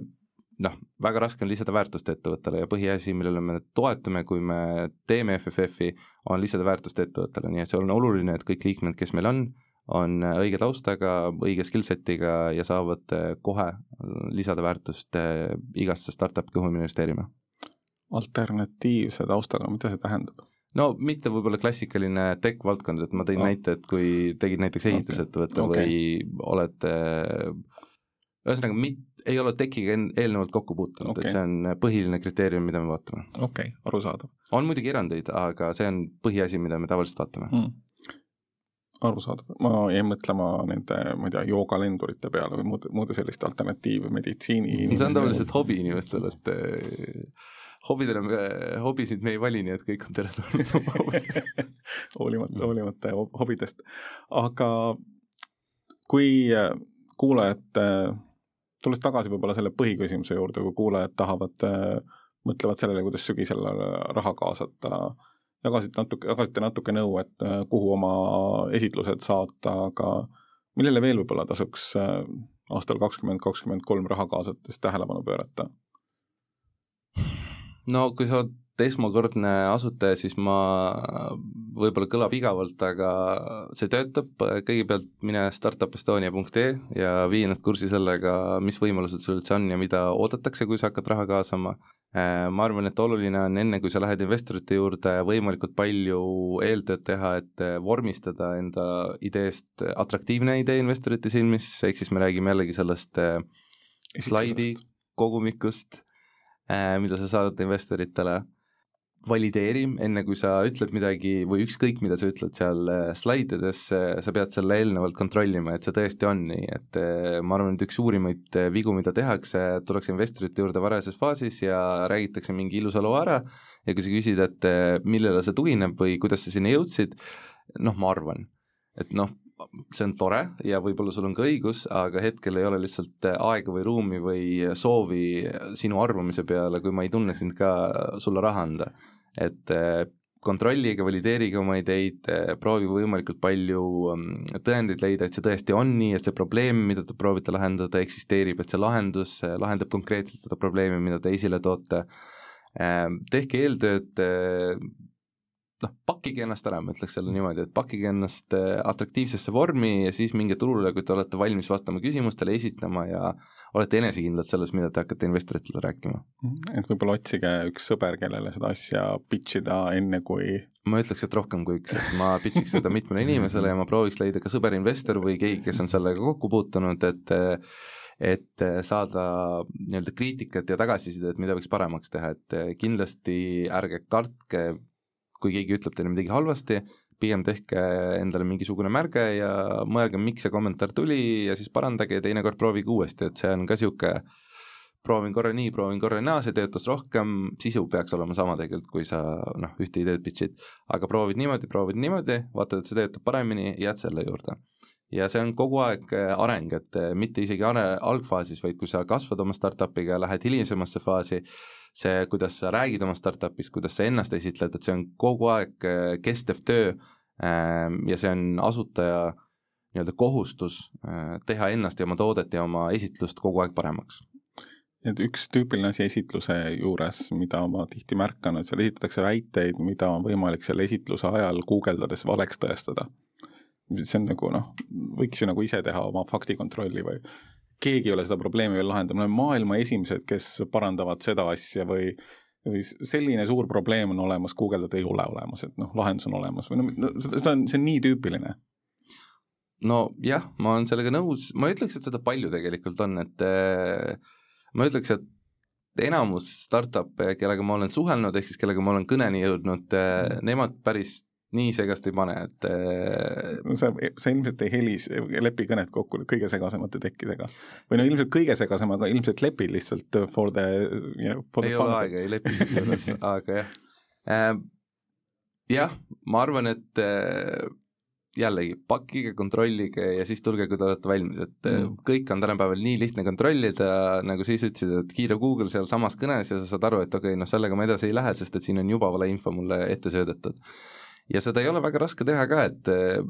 noh, väga raske on lisada väärtust ettevõttele ja põhiasi, millele me toetume, kui me teeme FFF-i, on lisada väärtust ettevõttele, nii et see on oluline, et kõik liikmed, kes meil on, on õige taustaga, õige skill set'iga ja saavad kohe lisada väärtust igasse startup'i, kuhu me investeerime. alternatiivse taustaga, mida see tähendab? no mitte võib-olla klassikaline tech valdkond, et ma tõin no. näite, et kui tegid näiteks ehitusettevõtte okay. okay. või olete ühesõnaga mit-, ei ole techiga eelnevalt kokku puutunud okay., et see on põhiline kriteerium, mida me vaatame. okei okay,, arusaadav. on muidugi erandeid, aga see on põhiasi, mida me tavaliselt vaatame mm arusaadav, ma jäin mõtlema nende, ma ei tea, joogalendurite peale või muude, muude selliste alternatiivmeditsiini see on tavaliselt hobi inimestel, et hobidele me, hobisid me ei vali, nii et kõik on teretulnud oma hobidega hoolimata, hoolimata hobidest. aga kui äh, kuulajad, tulles tagasi võib-olla selle põhiküsimuse juurde, kui kuulajad tahavad, mõtlevad sellele, kuidas sügisel raha kaasata, jagasid natuke, jagasite natuke nõu, et kuhu oma esitlused saata, aga millele veel võib-olla tasuks aastal kakskümmend kakskümmend kolm raha kaasates tähelepanu pöörata? no kui sa oled esmakordne asutaja, siis ma, võib-olla kõlab igavalt, aga see töötab, kõigepealt mine startupestonia.ee ja vii ennast kurssi sellega, mis võimalused sul üldse on ja mida oodatakse, kui sa hakkad raha kaasama. Äh, ma arvan, et oluline on enne, kui sa lähed investorite juurde, võimalikult palju eeltööd teha, et vormistada enda ideest atraktiivne idee investorite silmis, ehk siis me räägime jällegi sellest äh, slaidi kogumikust Äh, mida sa saadad investoritele, valideeri, enne kui sa ütled midagi või ükskõik, mida sa ütled seal äh, slaidides, sa pead selle eelnevalt kontrollima, et see tõesti on nii, et äh, ma arvan, et üks suurimaid vigu, mida tehakse, tullakse investorite juurde varajases faasis ja räägitakse mingi ilusa loo ära. Ja kui sa küsid, et millele see tugineb või kuidas sa sinna jõudsid, noh, ma arvan, et noh, see on tore ja võib-olla sul on ka õigus, aga hetkel ei ole lihtsalt aega või ruumi või soovi sinu arvamise peale, kui ma ei tunne sind ka sulle raha anda. et kontrollige, valideerige oma ideid, proovige võimalikult palju mm, tõendeid leida, et see tõesti on nii, et see probleem, mida te proovite lahendada, eksisteerib, et see lahendus lahendab konkreetselt seda probleemi, mida te esile toote. Eh, tehke eeltööd noh, pakkige ennast ära, ma ütleks selle niimoodi, et pakkige ennast äh, atraktiivsesse vormi ja siis minge turule, kui te olete valmis vastama küsimustele, esitama ja olete enesekindlad selles, mida te hakkate investoritele rääkima. Mhm, et võib-olla otsige üks sõber, kellele seda asja pitch ida, enne kui ma ütleks, et rohkem kui üks, sest ma pitchiks seda mitmele inimesele ja ma prooviks leida ka sõber-investor või keegi, kes on sellega kokku puutunud, et et saada nii-öelda kriitikat ja tagasisidet, mida võiks paremaks teha, et kindlasti ärge kartke kui keegi ütleb teile midagi halvasti, pigem tehke endale mingisugune märge ja mõelge, miks see kommentaar tuli ja siis parandage ja teinekord proovige uuesti, et see on ka niisugune proovin korra nii, proovin korra naa, see töötas rohkem, sisu peaks olema sama tegelikult, kui sa noh, ühte ideed pitch'id, aga proovid niimoodi, proovid niimoodi, vaatad, et see töötab paremini, jääd selle juurde. Ja see on kogu aeg areng, et mitte isegi are-, algfaasis, vaid kui sa kasvad oma startup'iga, lähed hilisemasse faasi, see, kuidas sa räägid oma startup'ist, kuidas sa ennast esitled, et see on kogu aeg äh, kestev töö ähm, ja see on asutaja nii-öelda kohustus äh, teha ennast ja oma toodet ja oma esitlust kogu aeg paremaks. et üks tüüpiline asi esitluse juures, mida ma tihti märkan, et seal esitatakse väiteid, mida on võimalik selle esitluse ajal guugeldades valeks tõestada. See on nagu noh, võiks ju nagu ise teha oma faktikontrolli või keegi ei ole seda probleemi veel lahendanud, me oleme maailma esimesed, kes parandavad seda asja või või selline suur probleem on olemas, guugeldada ei ole olemas, et noh, lahendus on olemas või no seda, on, see on nii tüüpiline. Nojah, ma olen sellega nõus, ma ei ütleks, et seda palju tegelikult on, et äh, ma ütleks, et enamus startup'e, kellega ma olen suhelnud, ehk siis kellega ma olen kõneni jõudnud, äh, nemad päris nii segast ei pane, et äh, no sa, sa ilmselt ei helis, lepi kõnet kokku kõige segasemate tekkidega. või no ilmselt kõige segasemaga ilmselt lepid lihtsalt for the, you know, for the ei fun. ei ole aega, ei lepi kusjuures aga jah äh,. jah, ma arvan, et äh, jällegi pakkige, kontrollige ja siis tulge, kui te olete valmis, et äh, mm. kõik on tänapäeval nii lihtne kontrollida, nagu sa ise ütlesid, et kiire Google sealsamas kõnes ja sa saad aru, et okei okay,, noh sellega ma edasi ei lähe, sest et siin on juba valeinfo mulle ette söödetud. Ja seda ei ole väga raske teha ka, et äh,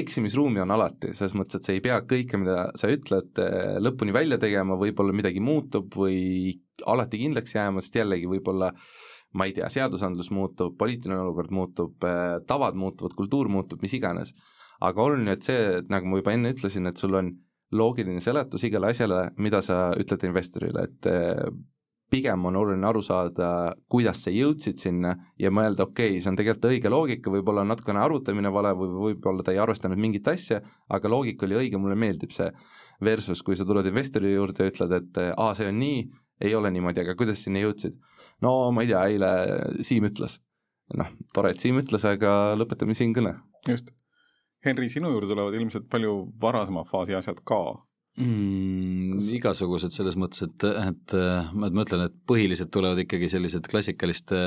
eksimisruumi on alati, selles mõttes, et sa ei pea kõike, mida sa ütled, äh, lõpuni välja tegema, võib-olla midagi muutub või alati kindlaks jääma, sest jällegi võib-olla ma ei tea, seadusandlus muutub, poliitiline olukord muutub, äh, tavad muutuvad, kultuur muutub, mis iganes. aga oluline, et see, nagu ma juba enne ütlesin, et sul on loogiline seletus igale asjale, mida sa ütled investorile, et pigem on oluline aru saada, kuidas sa jõudsid sinna ja mõelda, okei okay,, see on tegelikult õige loogika, võib-olla on natukene arvutamine vale või võib-olla ta ei arvestanud mingit asja, aga loogika oli õige, mulle meeldib see. Versus, kui sa tuled investori juurde ja ütled, et aa, see on nii, ei ole niimoodi, aga kuidas sinna jõudsid? no ma ei tea, eile Siim ütles. noh, tore, et Siim ütles, aga lõpetame siin kõne. just. Henri, sinu juurde tulevad ilmselt palju varasema faasi asjad ka mm,? igasugused selles mõttes, et, et ma mõtlen, et põhiliselt tulevad ikkagi sellised klassikaliste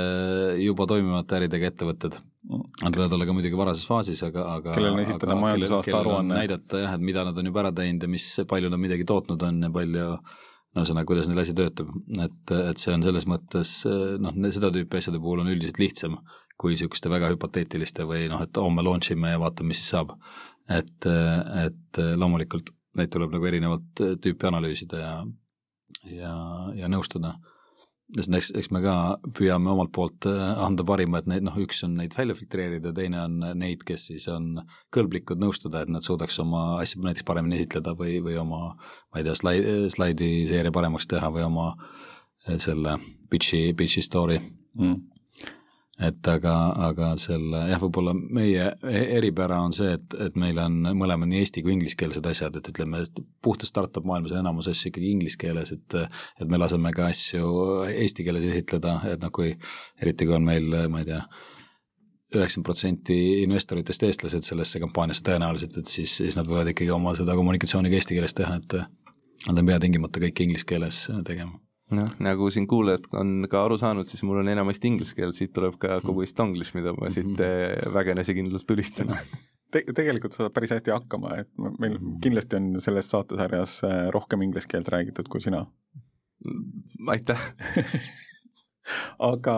juba toimivate äridega ettevõtted. Nad võivad olla ka muidugi varases faasis, aga, aga kellel on esitada majandusaasta aruanne. näidata jah, et mida nad on juba ära teinud ja mis, palju nad midagi tootnud on ja palju ühesõnaga, kuidas neil asi töötab, et, et see on selles mõttes noh, seda tüüpi asjade puhul on üldiselt lihtsam kui niisuguste väga hüpoteetiliste või noh, et homme launch ime ja vaatame, mis siis saab. et, et loomulikult neid tuleb nagu erinevat tüüpi analüüsida ja, ja, ja nõustada sest eks, eks me ka püüame omalt poolt äh, anda parima, et neid noh, üks on neid välja filtreerida, teine on neid, kes siis on kõlblikud nõustada, et nad suudaks oma asja näiteks paremini esitleda või, või oma ma ei tea, slaid, slaidiseeria paremaks teha või oma äh, selle pitch'i, pitch'i story. Mm et aga, aga selle jah, võib-olla meie e-, eripära on see, et, et meil on mõlemad nii eesti kui ingliskeelsed asjad, et ütleme, puhtas startup maailmas on enamus asju ikkagi inglise keeles, et et me laseme ka asju eesti keeles esitleda, et noh, kui eriti kui on meil, ma ei tea, üheksakümmend protsenti investoritest eestlased sellesse kampaaniasse tõenäoliselt, et siis, siis nad võivad ikkagi oma seda kommunikatsiooni ka eesti keeles teha, et nad ei pea tingimata kõike inglise keeles tegema noh, nagu siin kuulajad on ka aru saanud, siis mul on enamasti inglise keel, siit tuleb ka kogu Estonglish, mida ma siit mhm. eh, väga enesekindlalt tulistan Te. tegelikult sa saad päris hästi hakkama, et meil mhm. kindlasti on selles saatesarjas eh, rohkem inglise keelt räägitud kui sina. aitäh aga,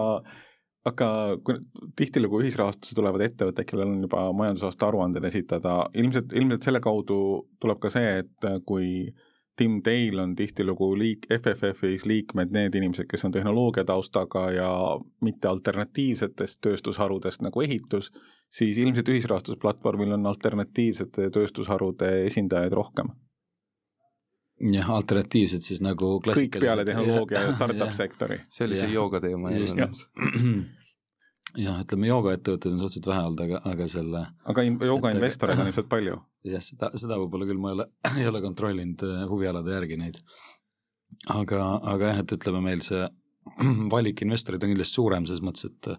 aga kui tihtilugu ühisrahastusse tulevad ettevõtted, kellel on juba majandusaasta aruanded esitada, ilmselt, ilmselt selle kaudu tuleb ka see, et kui äh, Tim Dale on tihtilugu liik-, FFF-is liikmed need inimesed, kes on tehnoloogia taustaga ja mitte alternatiivsetest tööstusharudest nagu ehitus, siis ilmselt ühisrahastusplatvormil on alternatiivsete tööstusharude esindajaid rohkem. jah, alternatiivsed siis nagu kõik peale tehnoloogia ja, ja startup sektori. see oli see jooga teema. jah, ütleme joogaettevõtteid on suhteliselt vähe olnud, aga, aga selle aga in, joogainvestoreid on ilmselt palju? jah, seda, seda võib-olla küll ma ei ole, ei ole kontrollinud äh, huvialade järgi neid. aga, aga jah, et ütleme, meil see valik investoreid on kindlasti suurem selles mõttes, et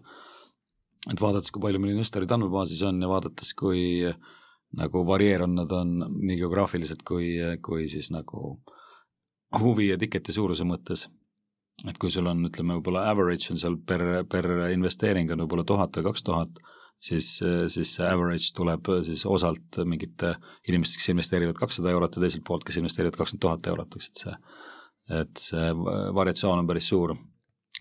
et vaadates, kui palju meil investoreid andmebaasis on ja vaadates, kui nagu varieerunud nad on nii geograafiliselt kui, kui siis nagu huvi ja tiketi suuruse mõttes et kui sul on, ütleme, võib-olla average on seal per, per investeering on võib-olla tuhat või kaks tuhat, siis, siis see average tuleb siis osalt mingite inimestest, kes investeerivad kakssada eurot ja teiselt poolt, kes investeerivad kakskümmend tuhat eurot, eks, et see, et see variatsioon on päris suur.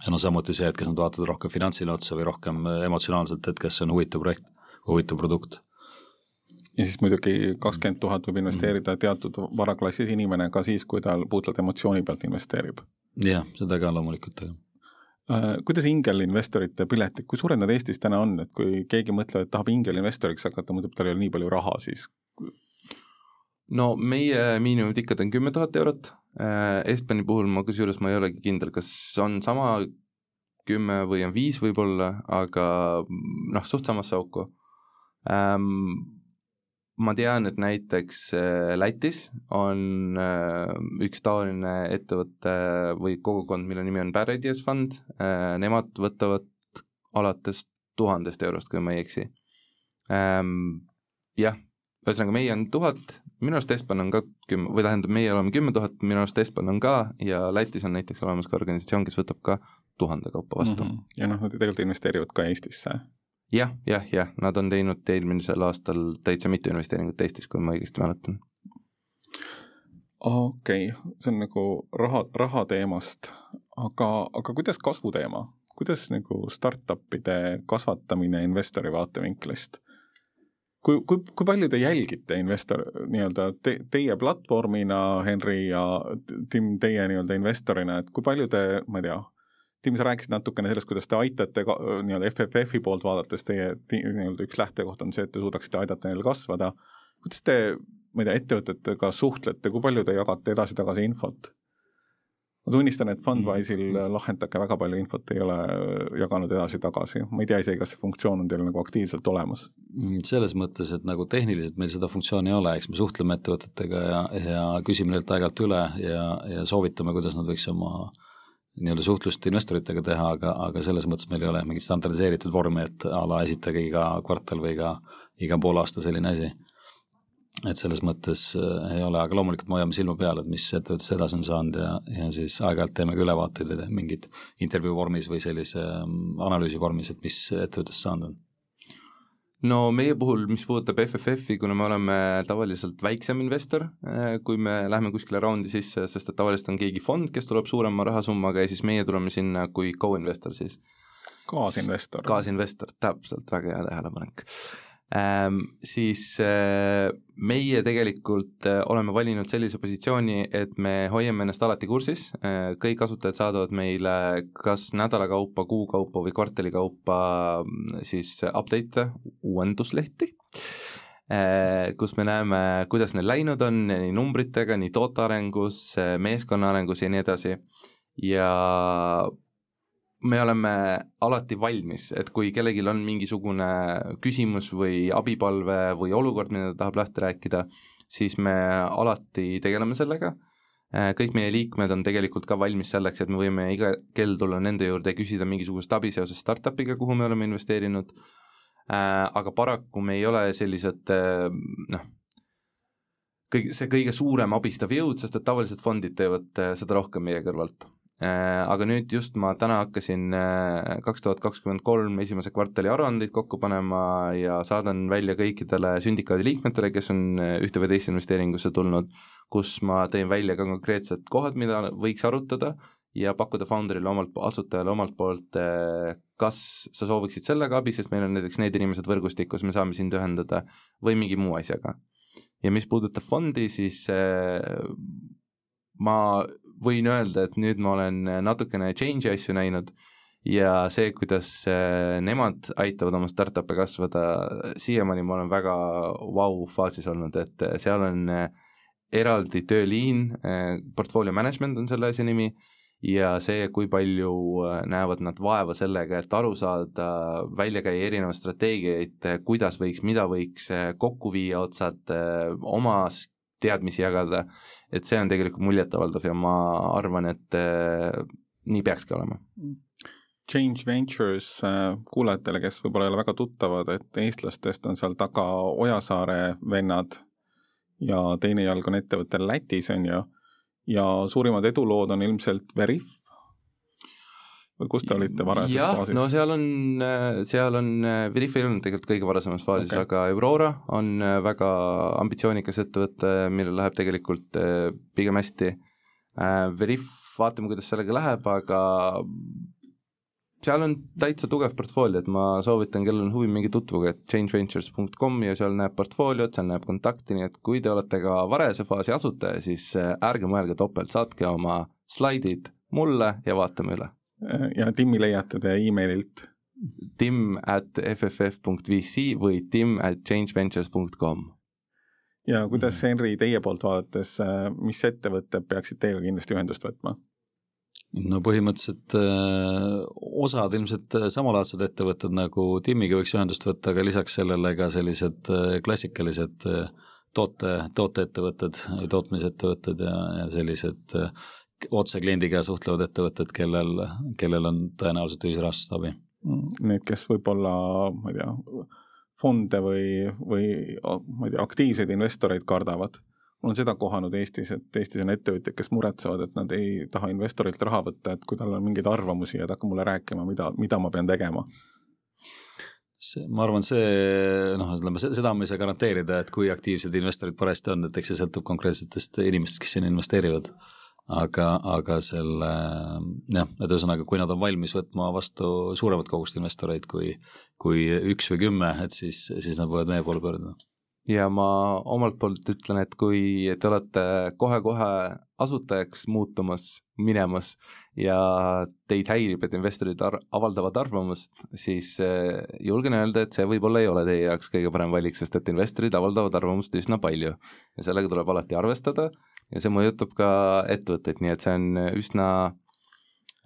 ja no samuti see, et kas nad vaatavad rohkem finantsile otsa või rohkem emotsionaalselt, et kas see on huvitav projekt, huvitav produkt ja siis muidugi kakskümmend tuhat võib investeerida teatud varaklassis inimene ka siis, kui ta puhtalt emotsiooni pealt investeerib. jah, seda ka loomulikult, aga Äh, kuidas ingelinvestorite piletid, kui suured nad Eestis täna on, et kui keegi mõtleb, et tahab ingelinvestoriks hakata, mõtleb, tal ei ole nii palju raha, siis no meie miinimumtikkad on kümme tuhat eurot, äh, Estbani puhul ma kusjuures ma ei olegi kindel, kas on sama kümme või on viis võib-olla, aga noh, suht samasse auku. Ähm, ma tean, et näiteks äh, Lätis on äh, üks taoline ettevõte või kogukond, mille nimi on Bad Ideas Fund, äh, nemad võtavad alates tuhandest eurost, kui ma ei eksi. Ähm, jah, ühesõnaga meie on tuhat, minu arust Espan on ka kümme, või tähendab, meie oleme kümme tuhat, minu arust Espan on ka ja Lätis on näiteks olemas ka organisatsioon, kes võtab ka tuhande kaupa vastu mm. -hmm. ja noh, nad tegelikult investeerivad ka Eestisse jah, jah, jah, nad on teinud eelmisel aastal täitsa mitu investeeringut Eestis, kui ma õigesti mäletan. okei okay., see on nagu raha, raha teemast, aga, aga kuidas kasvuteema, kuidas nagu startup'ide kasvatamine investori vaatevinklist? kui, kui, kui palju te jälgite investor, nii-öelda te, teie platvormina, Henri ja Tim, teie nii-öelda investorina, et kui palju te, ma ei tea, Tim, sa rääkisid natukene sellest, kuidas te aitate nii-öelda FFF-i poolt vaadates, teie nii-öelda üks lähtekoht on see, et te suudaksite aidata neil kasvada. kuidas te, ma ei tea, ettevõtetega suhtlete, kui palju te jagate edasi-tagasi infot? ma tunnistan, et Fundwise'il mm. Lahendake väga palju infot ei ole jaganud edasi-tagasi, ma ei tea isegi, kas see funktsioon on teil nagu aktiivselt olemas. Mm, selles mõttes, et nagu tehniliselt meil seda funktsiooni ei ole, eks me suhtleme ettevõtetega ja, ja küsime neilt aeg-ajalt üle ja, ja soovitame, kuidas nad võiks oma äh, nii-öelda suhtlust investoritega teha, aga, aga selles mõttes meil ei ole mingit standardiseeritud vormi, et a la esitage iga kvartal või iga, iga poolaasta selline asi. et selles mõttes äh, ei ole, aga loomulikult me hoiame silma peal, et mis ettevõttest edasi on saanud ja, ja siis aeg-ajalt teeme ka ülevaateid mingid intervjuu vormis või sellise ähm, analüüsi vormis, et mis ettevõttest saanud on no meie puhul, mis puudutab FFF-i, kuna me oleme tavaliselt väiksem investor, eh, kui me läheme kuskile raundi sisse, sest et tavaliselt on keegi fond, kes tuleb suurema rahasummaga ja siis meie tuleme sinna kui co-investor siis. kaasinvestor. kaasinvestor, täpselt, väga hea tähelepanek siis äh, meie tegelikult äh, oleme valinud sellise positsiooni, et me hoiame ennast alati kursis. Äh,, kõik kasutajad saadavad meile kas nädala kaupa, kuu kaupa või kvartali kaupa mm, siis update'e, uuenduslehti. Kus me näeme, kuidas neil läinud on nii numbritega, nii tootearengus, äh, meeskonna arengus ja nii edasi. Ja me oleme alati valmis, et kui kellelgi on mingisugune küsimus või abipalve või olukord, mida ta tahab lahti rääkida, siis me alati tegeleme sellega. kõik meie liikmed on tegelikult ka valmis selleks, et me võime iga kell tulla nende juurde ja küsida mingisugust abi seoses startup'iga, kuhu me oleme investeerinud. aga paraku me ei ole sellised noh, kõige, see kõige suurem abistav jõud, sest et tavaliselt fondid teevad seda rohkem meie kõrvalt Äh, aga nüüd just ma täna hakkasin äh, kaks tuhat kakskümmend kolm esimese kvartali aruandeid kokku panema ja saadan välja kõikidele sündikaadi liikmetele, kes on äh, ühte või teise investeeringusse tulnud, kus ma teen välja ka konkreetsed kohad, mida võiks arutada ja pakkuda founder'ile omalt, asutajale omalt poolt, kas sa sooviksid sellega abi, sest meil on näiteks need inimesed võrgustikus, me saame sind ühendada, või mingi muu asjaga. ja mis puudutab fondi, siis ma võin öelda, et nüüd ma olen natukene change'i asju näinud ja see, kuidas äh, nemad aitavad oma startup'e kasvada, siiamaani ma olen väga vau-faasis olnud, et äh, seal on äh, eraldi tööliin, portfolio management on selle asja nimi, ja see, kui palju näevad nad vaeva sellega, et aru saada, välja käia erinevaid strateegiaid, kuidas võiks, mida võiks kokku viia otsad, oma teadmisi jagada, et see on tegelikult muljetavaldav ja ma arvan, et äh, nii peakski olema. Change Ventures äh, kuulajatele, kes võib-olla ei ole väga tuttavad, et eestlastest on seal taga Ojasaare vennad ja teine jalg on ettevõttel Lätis, on ju, ja suurimad edulood on ilmselt Veriff, või kus te olite varases jah, faasis? no seal on, seal on, Veriff ei olnud tegelikult kõige varasemas faasis okay., aga Aurora on äh, väga ambitsioonikas ettevõte, millel läheb tegelikult äh, pigem hästi. Äh, Veriff, vaatame, kuidas sellega läheb, aga seal on täitsa tugev portfoolio, et ma soovitan, kellel on huvi, minge tutvuge, et changeventures.com ja seal näeb portfooliot, seal näeb kontakti, nii et kui te olete ka varese faasi asutaja, siis äh, ärge mõelge topelt, saatke oma slaidid mulle ja vaatame üle. Ja Timmi leiate te emaililt? tim at fff.vc või tim at changeventures.com ja kuidas, mhm. Henri, teie poolt vaadates, äh, mis ettevõtted peaksid teiega kindlasti ühendust võtma? no põhimõtteliselt äh, osad ilmselt äh, samalaadsed ettevõtted nagu Timmiga võiks ühendust võtta, aga lisaks sellele ka sellised klassikalised toote, tooteettevõtted, tootmisettevõtted ja, ja sellised otse kliendiga suhtlevad ettevõtted, kellel, kellel on tõenäoliselt ühisrahastust abi. Mm, need, kes võib-olla, ma ei tea, fonde või, või ma ei tea, aktiivseid investoreid kardavad. on seda kohanud Eestis, et Eestis on ettevõtjad, kes muretsevad, et nad ei taha investorilt raha võtta, et kui tal on mingeid arvamusi ja ta hakkab mulle rääkima, mida, mida ma pean tegema see, ma arvan, see noh, ütleme seda ma ei saa garanteerida, et kui aktiivsed investorid parajasti on, et eks see sõltub konkreetsetest inimestest, kes sinna investeerivad aga, aga selle jah, et ühesõnaga, kui nad on valmis võtma vastu suuremat kogust investoreid kui, kui üks või kümme, et siis, siis nad võivad meie poole pöörduda. ja ma omalt poolt ütlen, et kui te olete kohe-kohe asutajaks muutumas, minemas ja teid häirib, et investorid ar avaldavad arvamust, siis eh, julgen öelda, et see võib-olla ei ole teie jaoks kõige parem valik, sest et investorid avaldavad arvamust üsna palju ja sellega tuleb alati arvestada ja see mõjutab ka ettevõtteid, nii et see on üsna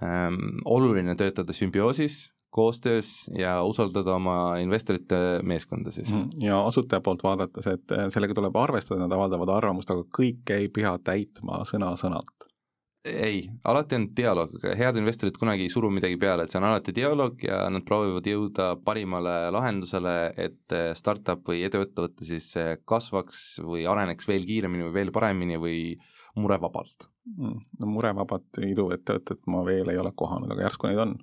ähm, oluline töötada sümbioosis, koostöös ja usaldada oma investorite meeskonda siis. Mhm. ja asutaja poolt vaadates, et sellega tuleb arvestada, nad avaldavad arvamust, aga kõike ei pea täitma sõna-sõnalt ei, alati on dialoog, head investorid kunagi ei suru midagi peale, et see on alati dialoog ja nad proovivad jõuda parimale lahendusele, et startup või eduettevõte siis kasvaks või areneks veel kiiremini või veel paremini või murevabalt mm,. no murevabat iduettevõtet ma veel ei ole kohanud, aga järsku neid on?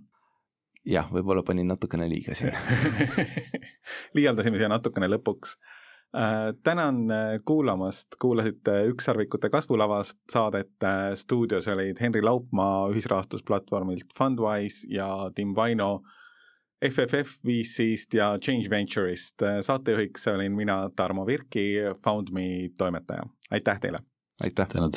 jah, võib-olla panin natukene liiga siin liialdasime siia natukene lõpuks tänan äh, kuulamast, kuulasite Ükssarvikute kasvulavast saadet, äh, stuudios olid Henri Laupmaa ühisrahastusplatvormilt Fundwise ja Tim Vaino FFF VC-st ja Change Venture'ist. saatejuhiks olin mina, Tarmo Virki, FoundMe toimetaja. aitäh teile! aitäh! tänud!